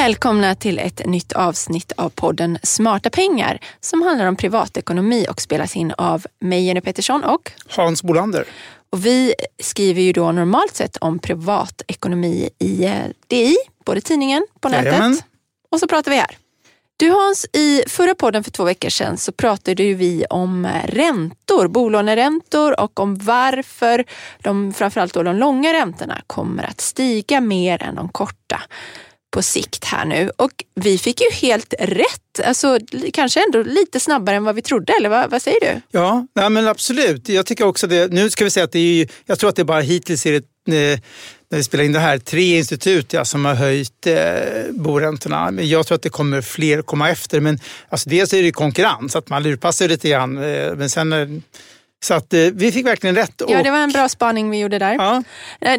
Välkomna till ett nytt avsnitt av podden Smarta pengar som handlar om privatekonomi och spelas in av mig Jenny Pettersson och Hans Bolander. Och vi skriver ju då normalt sett om privatekonomi i eh, DI, både tidningen, på nätet Jajamän. och så pratar vi här. Du Hans, i förra podden för två veckor sedan så pratade ju vi om eh, räntor, bolåneräntor och om varför de, framförallt då de långa räntorna kommer att stiga mer än de korta på sikt här nu. Och vi fick ju helt rätt, alltså kanske ändå lite snabbare än vad vi trodde, eller vad, vad säger du? Ja, nej men absolut. Jag tycker också det. Nu ska vi säga att det är ju, jag tror att det bara hittills är det, eh, när vi spelar in det här, tre institut ja, som har höjt eh, boräntorna. Men jag tror att det kommer fler komma efter. Men alltså, dels är det konkurrens, att man lurpassar lite grann. Eh, men sen eh, så att eh, vi fick verkligen rätt. Ja, det var en bra spaning vi gjorde där. Ja.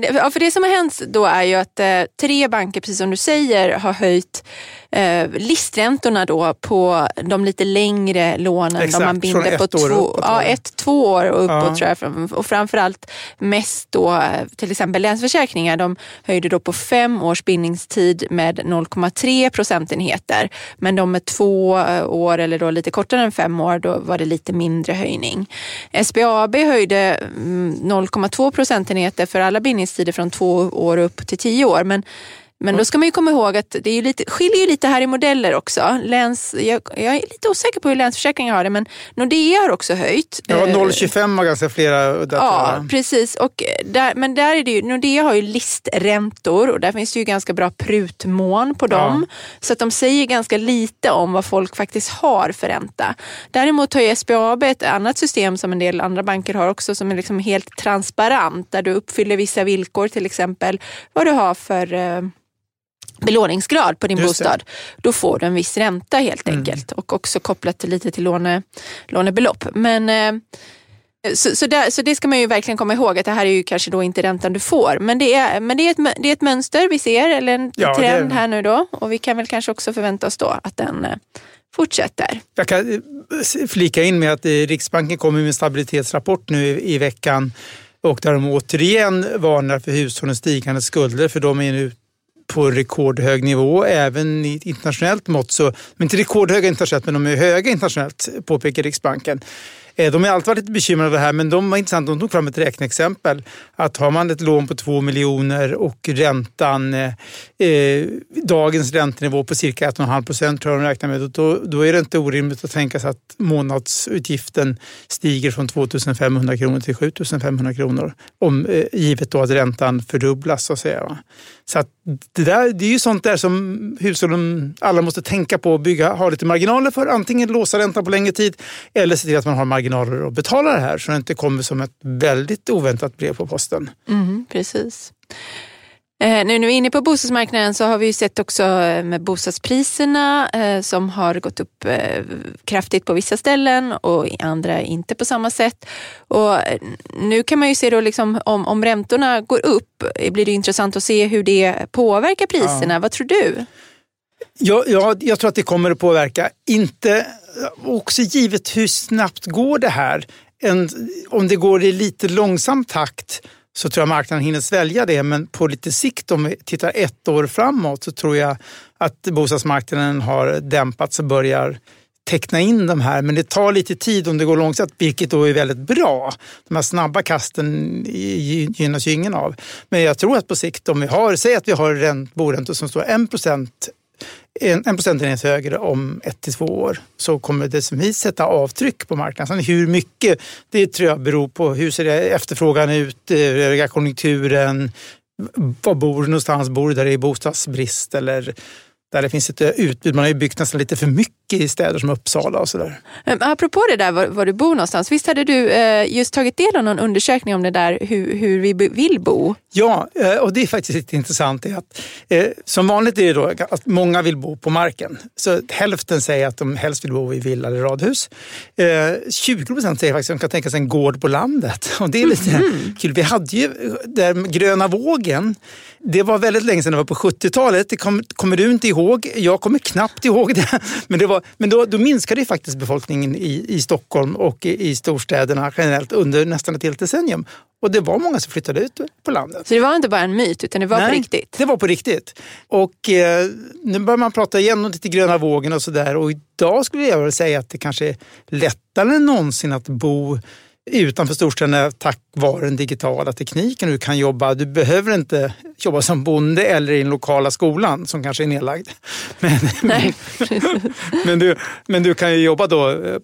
Ja, för det som har hänt då är ju att eh, tre banker, precis som du säger, har höjt eh, listräntorna då på de lite längre lånen. Exakt, man binder på två, uppåt, ja, ett, två år och uppåt Ja. tror jag. Och framförallt mest då eh, till exempel Länsförsäkringar. De höjde då på fem års bindningstid med 0,3 procentenheter. Men de med två eh, år eller då lite kortare än fem år, då var det lite mindre höjning. SBAB höjde mm, 0,2 procentenheter för alla bindningstider från två år upp till tio år. Men men då ska man ju komma ihåg att det är lite, skiljer ju lite här i modeller också. Läns, jag, jag är lite osäker på hur Länsförsäkringar har det men Nordea har också höjt. Ja, Eh, 0,25 har ganska flera udda Ja, precis. Och där, men där är det ju, Nordea har ju listräntor och där finns det ju ganska bra prutmån på dem. Så att de säger ganska lite om vad folk faktiskt har för ränta. Däremot har ju SBAB ett annat system som en del andra banker har också som är liksom helt transparent där du uppfyller vissa villkor, till exempel vad du har för eh, belåningsgrad på din Just det. bostad, då får du en viss ränta helt enkelt och också kopplat till, lite till låne, lånebelopp. Men, eh, så, så, där, så det ska man ju verkligen komma ihåg att det här är ju kanske då inte räntan du får. Men det är, men det är, ett, det är ett mönster vi ser, eller en Ja, det är trend det. här nu då. Och vi kan väl kanske också förvänta oss då att den eh, fortsätter. Jag kan eh, flika in med att Riksbanken kommer med en stabilitetsrapport nu i, i veckan och där de återigen varnar för hushållens stigande skulder för de är nu på rekordhög nivå även i ett internationellt mått. Så, men inte rekordhöga internationellt men de är höga internationellt påpekar Riksbanken. Eh, de har alltid varit lite bekymrade över det här men de var intressant. De tog fram ett räkneexempel. Att har man ett lån på 2 miljoner och räntan, eh, eh, dagens räntenivå på cirka 1,5 procent tror jag de räknar med. Då, då är det inte orimligt att tänka sig att månadsutgiften stiger från 2 500 kronor till 7 500 kronor. Om, eh, givet då att räntan fördubblas så att säga. va. Så att det, där, det är ju sånt där som hushållen alla måste tänka på och bygga, ha lite marginaler för. Antingen låsa räntan på längre tid eller se till att man har marginaler att betala det här så det inte kommer som ett väldigt oväntat brev på posten. Mm, precis. Eh, nu när vi är inne på bostadsmarknaden så har vi ju sett också eh, med bostadspriserna eh, som har gått upp eh, kraftigt på vissa ställen och i andra inte på samma sätt. Och nu kan man ju se då liksom om, om räntorna går upp blir det intressant att se hur det påverkar priserna. Vad tror du? Ja, ja, jag tror att det kommer att påverka. Inte, också givet hur snabbt går det här. En, om det går i lite långsam takt så tror jag marknaden hinner svälja det. Men på lite sikt, om vi tittar ett år framåt, så tror jag att bostadsmarknaden har dämpats och börjar teckna in de här. Men det tar lite tid om det går långsamt, vilket då är väldigt bra. De här snabba kasten gynnas ju ingen av. Men jag tror att på sikt, om vi har, säg att vi har boräntor som står 1 procent en, en procentenhet högre om ett till två år så kommer det som vi sätta avtryck på marknaden. Sen hur mycket, det tror jag beror på hur ser det efterfrågan ut, eh, hur konjunkturen, var bor du någonstans, bor du där det är bostadsbrist eller där det finns ett utbud. Man har ju byggt nästan lite för mycket i städer som Uppsala och sådär. Eh, Apropå det där var, var du bor någonstans, visst hade du eh, just tagit del av någon undersökning om det där hur, hur vi vill bo? Ja, eh, och det är faktiskt lite intressant. är att, eh, som vanligt är det då att många vill bo på marken. Så hälften säger att de helst vill bo i villa eller radhus. Eh, 20 procent säger faktiskt att de kan tänka sig en gård på landet. Och det är lite kul. Vi hade ju där gröna vågen. Det var väldigt länge sedan, det var på 70-talet. Det kom, kommer du inte ihåg ihåg, jag kommer knappt ihåg det, men, det var, men då, då minskade faktiskt befolkningen i, i Stockholm och i, i storstäderna generellt under nästan ett helt decennium. Och det var många som flyttade ut på landet. Så det var inte bara en myt, utan det var Nej, på riktigt? det var på riktigt. Och eh, nu börjar man prata igen om lite gröna vågen och sådär. Och idag skulle jag vilja säga att det kanske är lättare än någonsin att bo utanför storstäderna tack vare den digitala tekniken. Du kan jobba, du behöver inte jobba som bonde eller i den lokala skolan som kanske är nedlagd. Men, Nej, men, du, men du kan ju jobba då. Eh,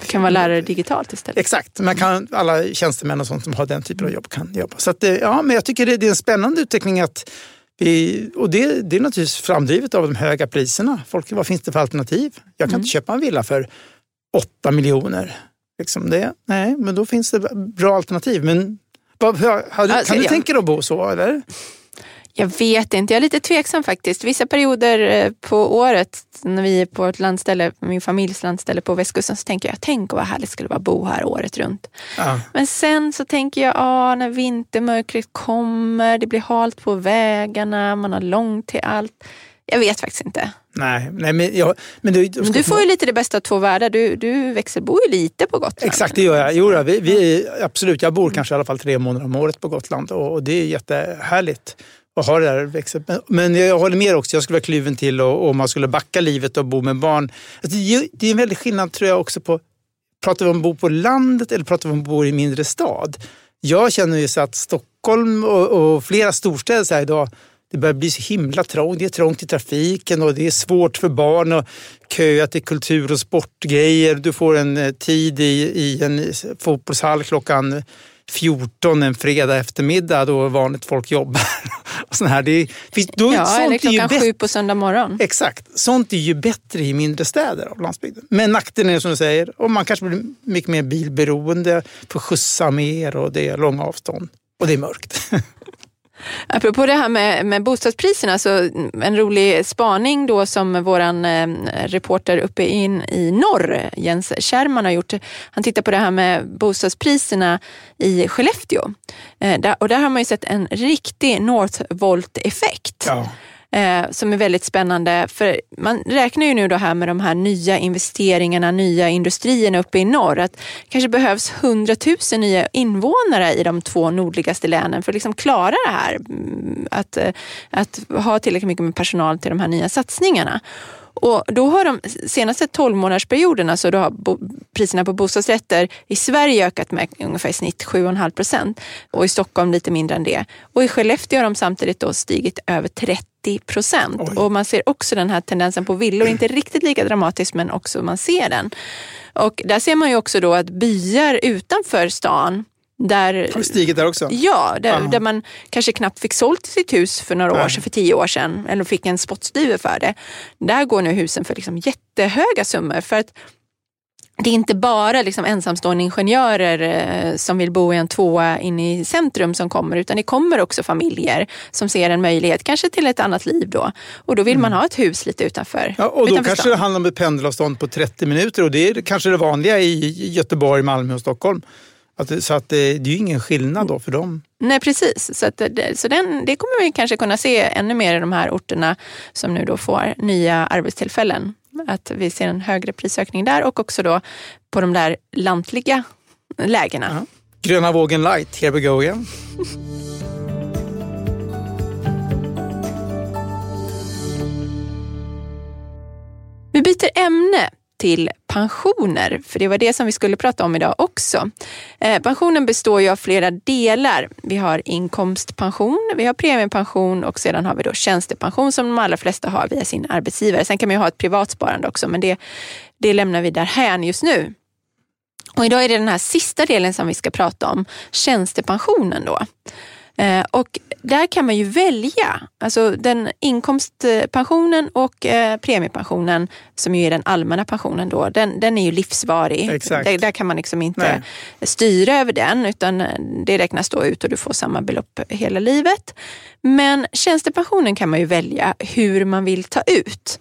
du kan vara lärare digitalt istället. Exakt, man kan, alla tjänstemän och sånt som har den typen av jobb kan jobba. Så att, eh, ja, men jag tycker det, det är en spännande utveckling att vi, och det, det är naturligtvis framdrivet av de höga priserna. Folk, vad finns det för alternativ? Jag kan mm. inte köpa en villa för 8 miljoner. Liksom det, nej, men då finns det bra alternativ. Men vad, har, du, alltså, kan du jag, tänka dig att bo så? Eller? Jag vet inte, jag är lite tveksam faktiskt. Vissa perioder eh, på året när vi är på ett landställe, min familjs landställe på västkusten så tänker jag, tänk vad härligt det skulle vara att bo här året runt. Ja. Men sen så tänker jag, ah, när vintermörkret kommer, det blir halt på vägarna, man har långt till allt. Jag vet faktiskt inte. Nej, nej men, jag, men du, men du får ju lite det bästa av två världar. Du, du växelbor ju lite på Gotland. Exakt, det gör jag. Jo, vi, vi, absolut, jag bor kanske i alla fall tre månader om året på Gotland och, och det är jättehärligt att ha det där växel. Men jag håller med också, jag skulle vara kluven till om man skulle backa livet och bo med barn. Alltså, det är en väldig skillnad tror jag också på, pratar vi om att bo på landet eller pratar vi om att bo i mindre stad? Jag känner ju så att Stockholm och, och flera storstäder idag det börjar bli så himla trångt. Det är trångt i trafiken och det är svårt för barn att köa till kultur och sportgrejer. Du får en eh, tid i, i en fotbollshall klockan 14 en fredag eftermiddag då vanligt folk jobbar. och sån här. Det finns, då, ja, eller klockan sju på söndag morgon. Exakt. Sånt är ju bättre i mindre städer av landsbygden. Men nackdelen är som du säger, och man kanske blir mycket mer bilberoende, får skjutsa mer och det är långa avstånd. Och det är mörkt. Apropå det här med, med bostadspriserna, så en rolig spaning då som våran eh, reporter uppe in i norr, Jens Kärman, har gjort. Han tittar på det här med bostadspriserna i Skellefteå. Eh, där, och där har man ju sett en riktig Northvolt-effekt. Ja eh, som är väldigt spännande. För man räknar ju nu då här med de här nya investeringarna, nya industrierna uppe i norr. Att det kanske behövs 100 000 nya invånare i de två nordligaste länen för att liksom klara det här. Mm, att, eh, att ha tillräckligt mycket med personal till de här nya satsningarna. Och då har de senaste 12 månadersperioderna så då har priserna på bostadsrätter i Sverige ökat med ungefär i snitt 7,5 procent och i Stockholm lite mindre än det. Och i Skellefteå har de samtidigt då stigit över 30 procent. Och man ser också den här tendensen på villor, inte riktigt lika dramatiskt men också man ser den. Och där ser man ju också då att byar utanför stan där, har stigit där också? Ja, där, där, man kanske knappt fick sålt sitt hus för några år sedan, för tio år sedan, eller fick en spottstyver för det. Där går nu husen för liksom jättehöga summor. För att det är inte bara liksom ensamstående ingenjörer eh, som vill bo i en tvåa inne i centrum som kommer, utan det kommer också familjer som ser en möjlighet, kanske till ett annat liv då. Och då vill mm. man ha ett hus lite utanför. Ja, och då kanske stan. det handlar om ett pendelavstånd på 30 minuter och det är kanske det vanliga i Göteborg, Malmö och Stockholm. Att, så att det, det är ju ingen skillnad då för dem. Nej precis, så, att, så den, det kommer vi kanske kunna se ännu mer i de här orterna som nu då får nya arbetstillfällen. Att vi ser en högre prisökning där och också då på de där lantliga lägena. Ja. Gröna vågen light, here we go again. Vi byter ämne till pensioner, för det var det som vi skulle prata om idag också. Eh, pensionen består ju av flera delar. Vi har inkomstpension, vi har premiepension och sedan har vi då tjänstepension som de allra flesta har via sin arbetsgivare. Sen kan man ju ha ett privatsparande också, men det, det lämnar vi därhän just nu. Och idag är det den här sista delen som vi ska prata om, tjänstepensionen då. Eh, och där kan man ju välja. Alltså den inkomstpensionen och eh, premiepensionen, som ju är den allmänna pensionen, då, den, den är ju livsvarig. Där, där, kan man liksom inte Nej. styra över den, utan det räknas då ut och du får samma belopp hela livet. Men tjänstepensionen kan man ju välja hur man vill ta ut.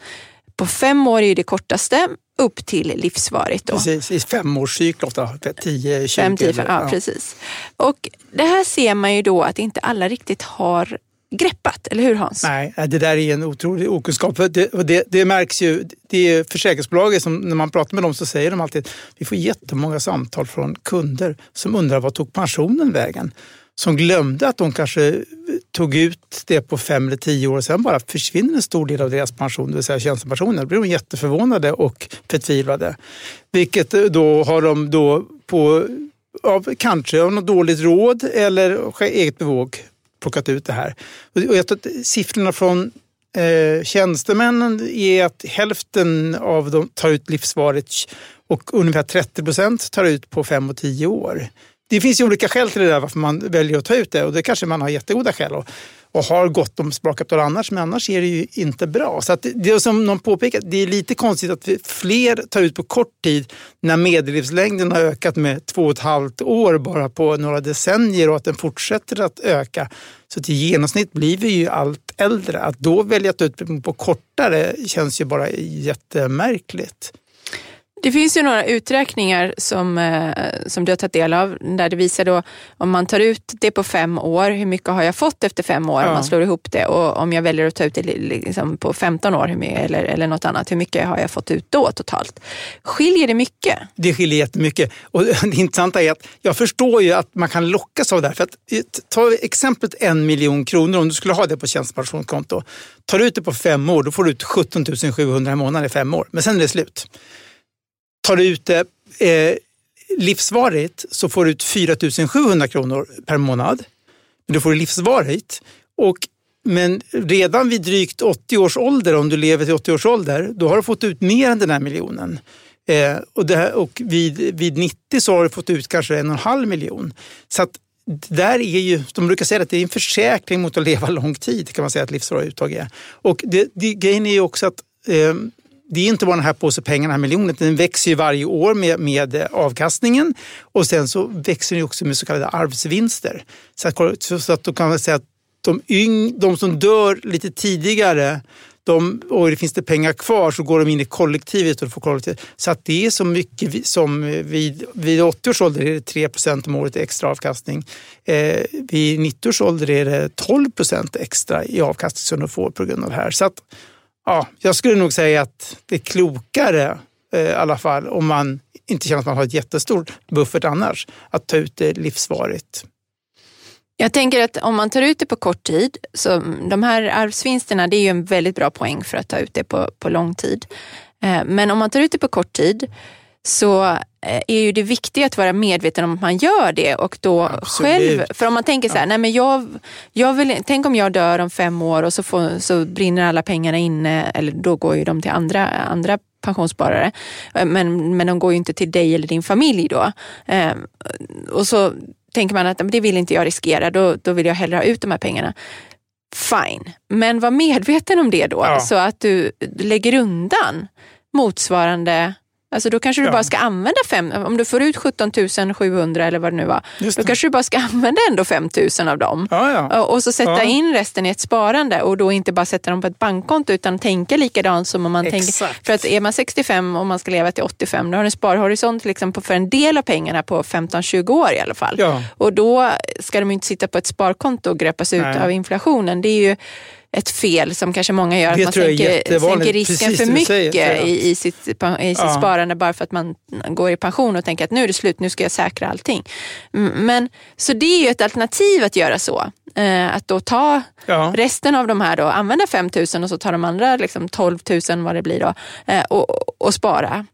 På fem år är det kortaste upp till livsvarigt. Då. Precis, i femårscykler, 10, 20. 5, 10, 5, ja, ja, precis. Och det här ser man ju då att inte alla riktigt har greppat, eller hur Hans? Nej, det där är en otrolig okunskap. Det, det, det märks ju, det är försäkringsbolaget som när man pratar med dem så säger de alltid att vi får jättemånga samtal från kunder som undrar vad tog pensionen vägen? Som glömde att de kanske tog ut det på fem eller tio år och sen bara försvinner en stor del av deras pension, det vill säga tjänstepensionen. Då blir de jätteförvånade och förtvivlade. Vilket eh, då har de då på, av, kanske av något dåligt råd eller eget bevåg plockat ut det här. Och jag tror att siffrorna från eh, tjänstemännen är att hälften av dem tar ut livsvarigt och ungefär 30 procent tar ut på fem och tio år. Det finns ju olika skäl till det där varför man väljer att ta ut det och det kanske man har jättegoda skäl och, och har gott om sparkapital annars, men annars är det ju inte bra. Så att det är som någon påpekar, det är lite konstigt att fler tar ut på kort tid när medellivslängden har ökat med två och ett halvt år bara på några decennier och att den fortsätter att öka. Så till genomsnitt blir vi ju allt äldre. Att då välja att ta ut på kortare känns ju bara jättemärkligt. Det finns ju några uträkningar som, eh, som du har tagit del av där det visar då om man tar ut det på fem år, hur mycket har jag fått efter fem år ja. om man slår ihop det och om jag väljer att ta ut det liksom på 15 år hur mycket, eller, eller något annat, hur mycket har jag fått ut då totalt? Skiljer det mycket? Det skiljer jättemycket och det intressanta är att jag förstår ju att man kan lockas av det här. För att, ta exemplet en miljon kronor, om du skulle ha det på tjänstepensionskonto. Tar du ut det på fem år, då får du ut 17 700 i månaden i fem år. Men sen är det slut. Tar du ut det eh, livsvarigt så får du ut 4 700 kronor per månad. Men du får det livsvarigt. Och, men redan vid drygt 80 års ålder, om du lever till 80 års ålder, då har du fått ut mer än den här miljonen. Eh, och, här, och vid, vid 90 så har du fått ut kanske en och en halv miljon. Så att där är ju, de brukar säga att det är en försäkring mot att leva lång tid, kan man säga att livsvarigt uttag är. Och det, det, grejen är ju också att eh, det är inte bara den här påse pengarna, den här miljonen, den växer ju varje år med, med eh, avkastningen och sen så växer den också med så kallade arvsvinster. Så att, så att då kan man säga att de, yng, de som dör lite tidigare de, och det finns det pengar kvar så går de in i kollektivet och får kollektivet. Så att det är så mycket som eh, vid, vid 80 års ålder är det 3 procent om året i extra avkastning. Eh, vid 90 års ålder är det 12 procent extra i avkastning som de får på grund av det här. Så att, ja, jag skulle nog säga att det är klokare eh, i alla fall om man inte känner att man har ett jättestort buffert annars, att ta ut det livsvarigt. Jag tänker att om man tar ut det på kort tid, så de här arvsvinsterna det är ju en väldigt bra poäng för att ta ut det på, på lång tid. Eh, men om man tar ut det på kort tid så eh, är ju det viktiga att vara medveten om att man gör det och då Absolut. själv, för om man tänker så här, nej men jag, jag vill, tänk om jag dör om fem år och så, får, så brinner alla pengarna inne, eller då går ju de till andra, andra pensionssparare. Eh, men, men de går ju inte till dig eller din familj då. Eh, och så tänker man att det vill inte jag riskera, då, då vill jag hellre ha ut de här pengarna. Fine, men var medveten om det då ja. så att du lägger undan motsvarande Alltså då kanske du ja. bara ska använda fem, om du får ut 17 700 eller vad det nu var, då kanske du bara ska använda ändå 5 000 av dem. Ja, ja. Och så sätta in resten i ett sparande och då inte bara sätta dem på ett bankkonto utan tänka likadant som om man Exakt. tänker. För att är man 65 och man ska leva till 85, då har du en sparhorisont liksom för en del av pengarna på 15-20 år i alla fall. Och då ska de inte sitta på ett sparkonto och gröpas ut Nej. av inflationen. Det är ju ett fel som kanske många gör, det att man sänker, sänker risken för mycket i, i, sitt, i sitt ja. sparande bara för att man går i pension och tänker att nu är det slut, nu ska jag säkra allting. Men, så det är ju ett alternativ att göra så. Eh, att då ta ja. resten av de här, då, använda 5 000 och så tar de andra liksom 12 000 vad det blir då eh, och, och spara.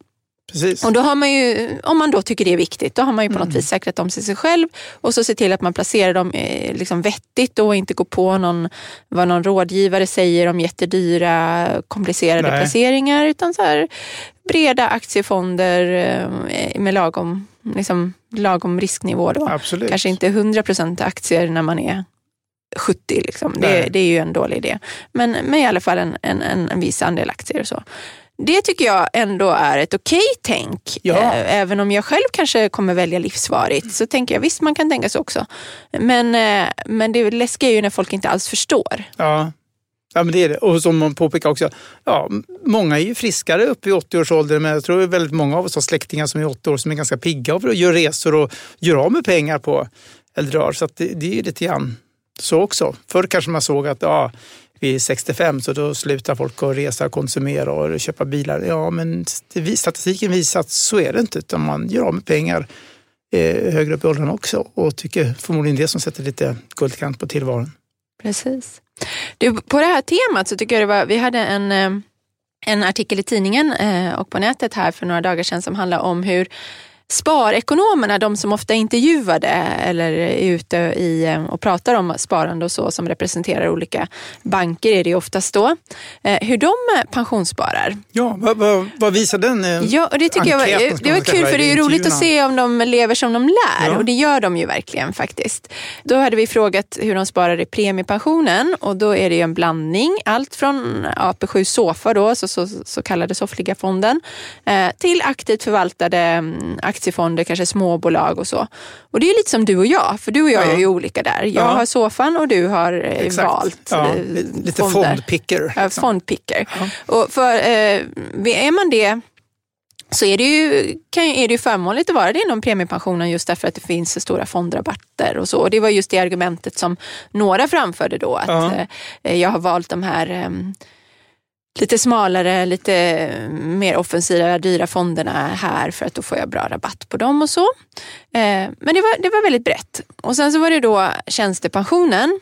Precis. Och då har man ju, om man då tycker det är viktigt, då har man ju på något mm. vis säkrat till sig själv och så se till att man placerar dem eh, liksom vettigt och inte gå på någon, vad någon rådgivare säger om jättedyra komplicerade Nej. placeringar utan så här breda aktiefonder eh, med lagom, liksom, lagom risknivå. Då. Absolut. Kanske inte 100% aktier när man är 70. Liksom. Det, det, är ju en dålig idé. Men, men i alla fall en, en, en viss andel aktier och så. Det tycker jag ändå är ett okej okay tänk. Ja. Eh, även om jag själv kanske kommer välja livsvarigt så tänker jag visst man kan tänka så också. Men, eh, men det läskiga är ju när folk inte alls förstår. Ja. Ja, men det är det. Och som man påpekar också, ja, många är ju friskare upp i 80 års ålder men jag tror väldigt många av oss har släktingar som är 80 år som är ganska pigga och gör resor och gör av med pengar på äldre år. Så det, det är lite grann så också. Förr kanske man såg att ja, vid 65 så då slutar folk att resa, konsumera och köpa bilar. Ja, men statistiken visar att så är det inte, utan man gör av med pengar eh, högre upp i åldrarna också och tycker förmodligen det som sätter lite guldkant på tillvaron. Precis. Du, på det här temat så tycker jag det var, vi hade en eh, en artikel i tidningen eh, och på nätet här för några dagar sedan som handlar om hur sparekonomerna, de som ofta är intervjuade eller är ute i, eh, och pratar om sparande och så, som representerar olika banker är det oftast då, eh, hur de pensionssparar. Ja, vad, vad, vad visar den Ja, och det tycker jag var, det var kul för det är roligt att se om de lever som de lär ja. och det gör de ju verkligen faktiskt. Då hade vi frågat hur de sparar i premiepensionen och då är det en blandning, allt från AP7 Sofa då, så, så, så kallade soffliga fonden, eh, till aktivt förvaltade mm, aktiefonder, kanske småbolag och så. Och det är lite som du och jag, för du och jag ja. är ju olika där. Jag ja. har soffan och du har eh, Exakt. valt ja, eh, Lite fonder. fondpicker. Ja, fondpicker. Och för, eh, är man det så är det ju, kan, är det ju förmånligt att vara det inom premiepensionen just därför att det finns så stora fondrabatter och så. Och det var just det argumentet som några framförde då. Att ja. eh, jag har valt de här eh, lite smalare, lite eh, mer offensiva, dyra fonderna här för att då får jag bra rabatt på dem och så. Eh, men det var, det var väldigt brett. Och sen så var det då tjänstepensionen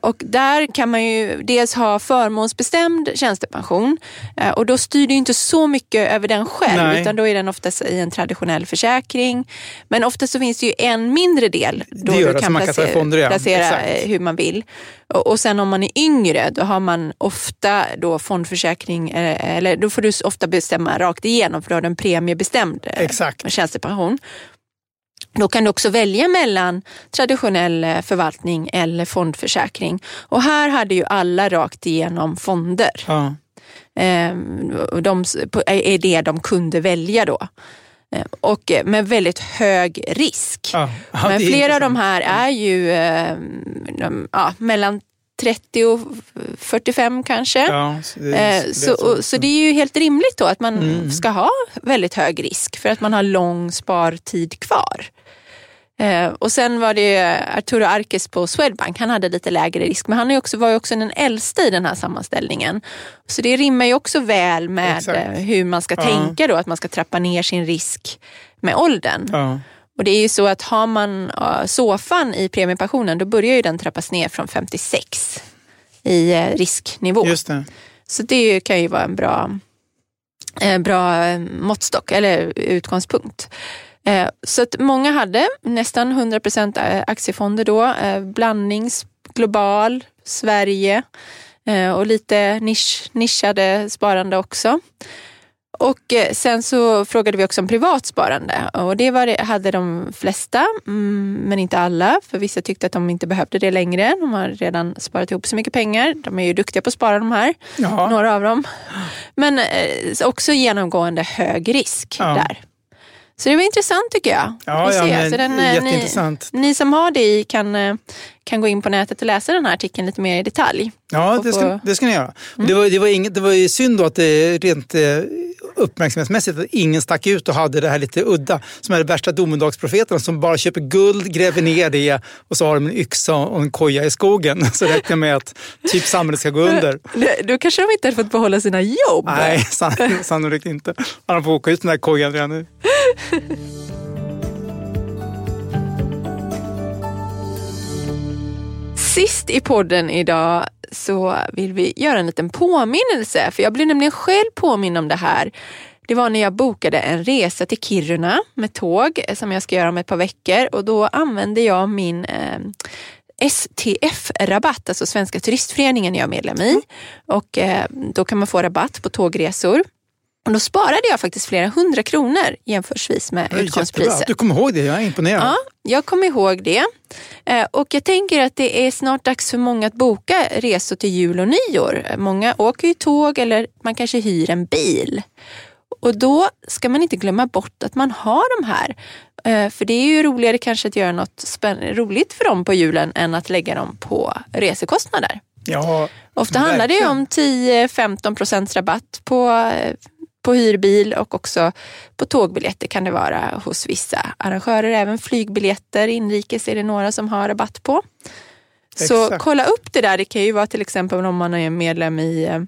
och där kan man ju dels ha förmånsbestämd tjänstepension eh, och då styr du inte så mycket över den själv Nej. utan då är den oftast i en traditionell försäkring. Men ofta så finns det ju en mindre del då du kan placera, kan fonder, ja. placera Exakt. Eh, hur man vill. Och, och sen om man är yngre då har man ofta då fondförsäkring eller då får du ofta bestämma rakt igenom för då har du en premiebestämd Exakt. tjänstepension. Då kan du också välja mellan traditionell eh, förvaltning eller fondförsäkring. Och här hade ju alla rakt igenom fonder. Ja. Ehm, de är det de kunde välja då. Ehm, och med väldigt hög risk. Ja. Ja, Men flera av de här är ju ehm, ja, mellan 30 och 45 kanske. Ja, så, det är, så, så, så, det är ju helt rimligt då att man mm. ska ha väldigt hög risk för att man har lång spartid kvar. Eh, och sen var det Arturo Arkes på Swedbank, han hade lite lägre risk men han är också, var ju också den äldsta i den här sammanställningen. Så det rimmar ju också väl med Exakt. Eh, hur man ska ja. tänka då, att man ska trappa ner sin risk med åldern. Ja. Och det är ju så att har man soffan i premiepensionen då börjar ju den trappas ner från 56 i uh, risknivå. Just det. Så det kan ju vara en bra, bra måttstock eller utgångspunkt. Eh, så att många hade nästan 100 procent eh, aktiefonder då. Eh, blandnings, global, Sverige och lite nisch, nischade sparande också. Och sen så frågade vi också om privatsparande och det var, hade de flesta, mm, men inte alla. För vissa tyckte att de inte behövde det längre. De har redan sparat ihop så mycket pengar. De är ju duktiga på att spara de här, ja. några av dem. Men också genomgående hög risk ja. där. Så det var intressant tycker jag. Ja, ja men, så den, eh, jätteintressant. Ni, ni, som har det i kan, eh, kan gå in på nätet och läsa den här artikeln lite mer i detalj. Ja, det ska, få... det ska ni göra. Mm. Det, var, det, var inget, det var ju synd då att det rent eh, uppmärksamhetsmässigt att ingen stack ut och hade det här lite udda. Som är de värsta domedagsprofeterna som bara köper guld, gräver ner det och så har de en yxa och en koja i skogen. Så räknar med att typ samhället ska gå under. Då kanske de inte hade fått behålla sina jobb. Nej, sannolikt inte. Han får åka ut den här kojan redan nu. Sist i podden idag så vill vi göra en liten påminnelse, för jag blev nämligen själv påminn om det här. Det var när jag bokade en resa till Kiruna med tåg som jag ska göra om ett par veckor och då använde jag min eh, STF-rabatt, alltså Svenska turistföreningen jag är medlem i. Och eh, då kan man få rabatt på tågresor. Och då sparade jag faktiskt flera hundra kronor jämförsvis med utgångspriset. Du kommer ihåg det, jag är imponerad. Ja, jag kommer ihåg det. Eh, och jag tänker att det är snart dags för många att boka resor till jul och nyår. Många åker ju tåg eller man kanske hyr en bil. Och då ska man inte glömma bort att man har de här. Eh, för det är ju roligare kanske att göra något roligt för dem på julen än att lägga dem på resekostnader. Ja, Ofta verkligen. handlar det om 10-15 procents rabatt på eh, på hyrbil och också på tågbiljetter kan det vara hos vissa arrangörer. Även flygbiljetter inrikes är det några som har rabatt på. Så Exakt. kolla upp det där. Det kan ju vara till exempel om man är medlem i eh,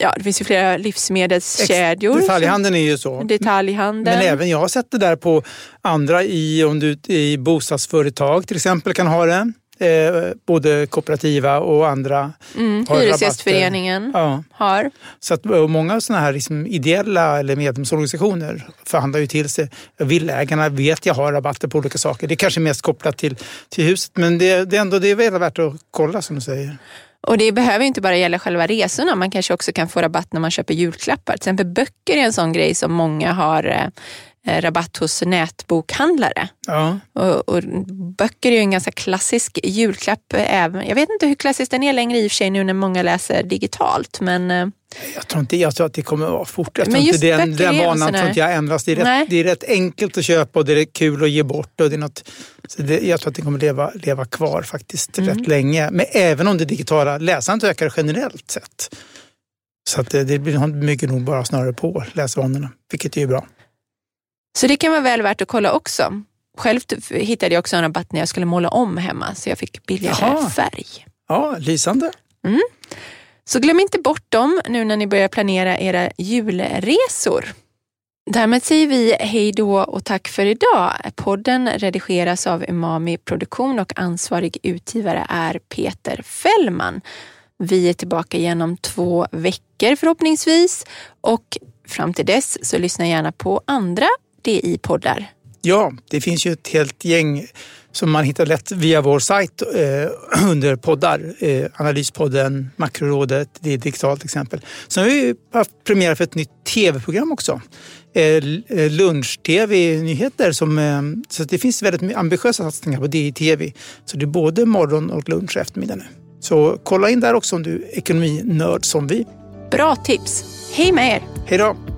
Ja, det finns ju flera livsmedelskedjor. Detaljhandeln är ju så. Detaljhandeln. Men även jag har sett det där på andra i, om du, i bostadsföretag till exempel kan ha det. Eh, både kooperativa och andra. mm, har Hyresgästföreningen Ja, har. så att många sådana här liksom ideella eller medlemsorganisationer förhandlar ju till sig. Villägarna vet jag har rabatter på olika saker. Det är kanske mest kopplat till, till huset men det, det är ändå det är väl värt att kolla som du säger. Och det behöver inte bara gälla själva resorna, man kanske också kan få rabatt när man köper julklappar. Till exempel böcker är en sån grej som många har eh, rabatt hos nätbokhandlare. Ja. Och, och böcker är ju en ganska klassisk julklapp. eh, Även. Jag vet inte hur klassisk den är längre i och för sig nu när många läser digitalt. Men eh, Jag tror, inte, jag tror att det kommer att vara fort. Jag tror Men inte just den, vanan tror inte jag ändras. Det är, rätt, det är rätt enkelt att köpa och det är kul att ge bort. Och det är något, så det, jag tror att det kommer leva, leva kvar faktiskt Mm. rätt länge. Men även om det digitala läsandet ökar generellt sett. Så att det, det blir- bygger nog bara snarare på läsvanorna, vilket är ju bra. Så det kan vara väl värt att kolla också. Själv hittade jag också en rabatt när jag skulle måla om hemma så jag fick billigare Jaha. färg. Ja, lysande. Så glöm inte bort dem nu när ni börjar planera era julresor. Därmed säger vi hej då och tack för idag. Podden redigeras av Umami Produktion och ansvarig utgivare är Peter Fällman. Vi är tillbaka igen om två veckor förhoppningsvis och fram till dess så lyssna gärna på andra DI-poddar. Ja, det finns ju ett helt gäng som man hittar lätt via vår sajt eh, under poddar. Eh, Analyspodden, Makrorådet, det är digitalt exempel. Sen har vi haft premiär för ett nytt tv-program också. Eh, eh, Lunch-tv-nyheter. Som, eh, så det finns väldigt ambitiösa satsningar på DI-tv. Så det är både morgon och lunch och eftermiddag nu. Så kolla in där också om du är ekonominörd som vi. Bra tips! Hej med er! Hej då!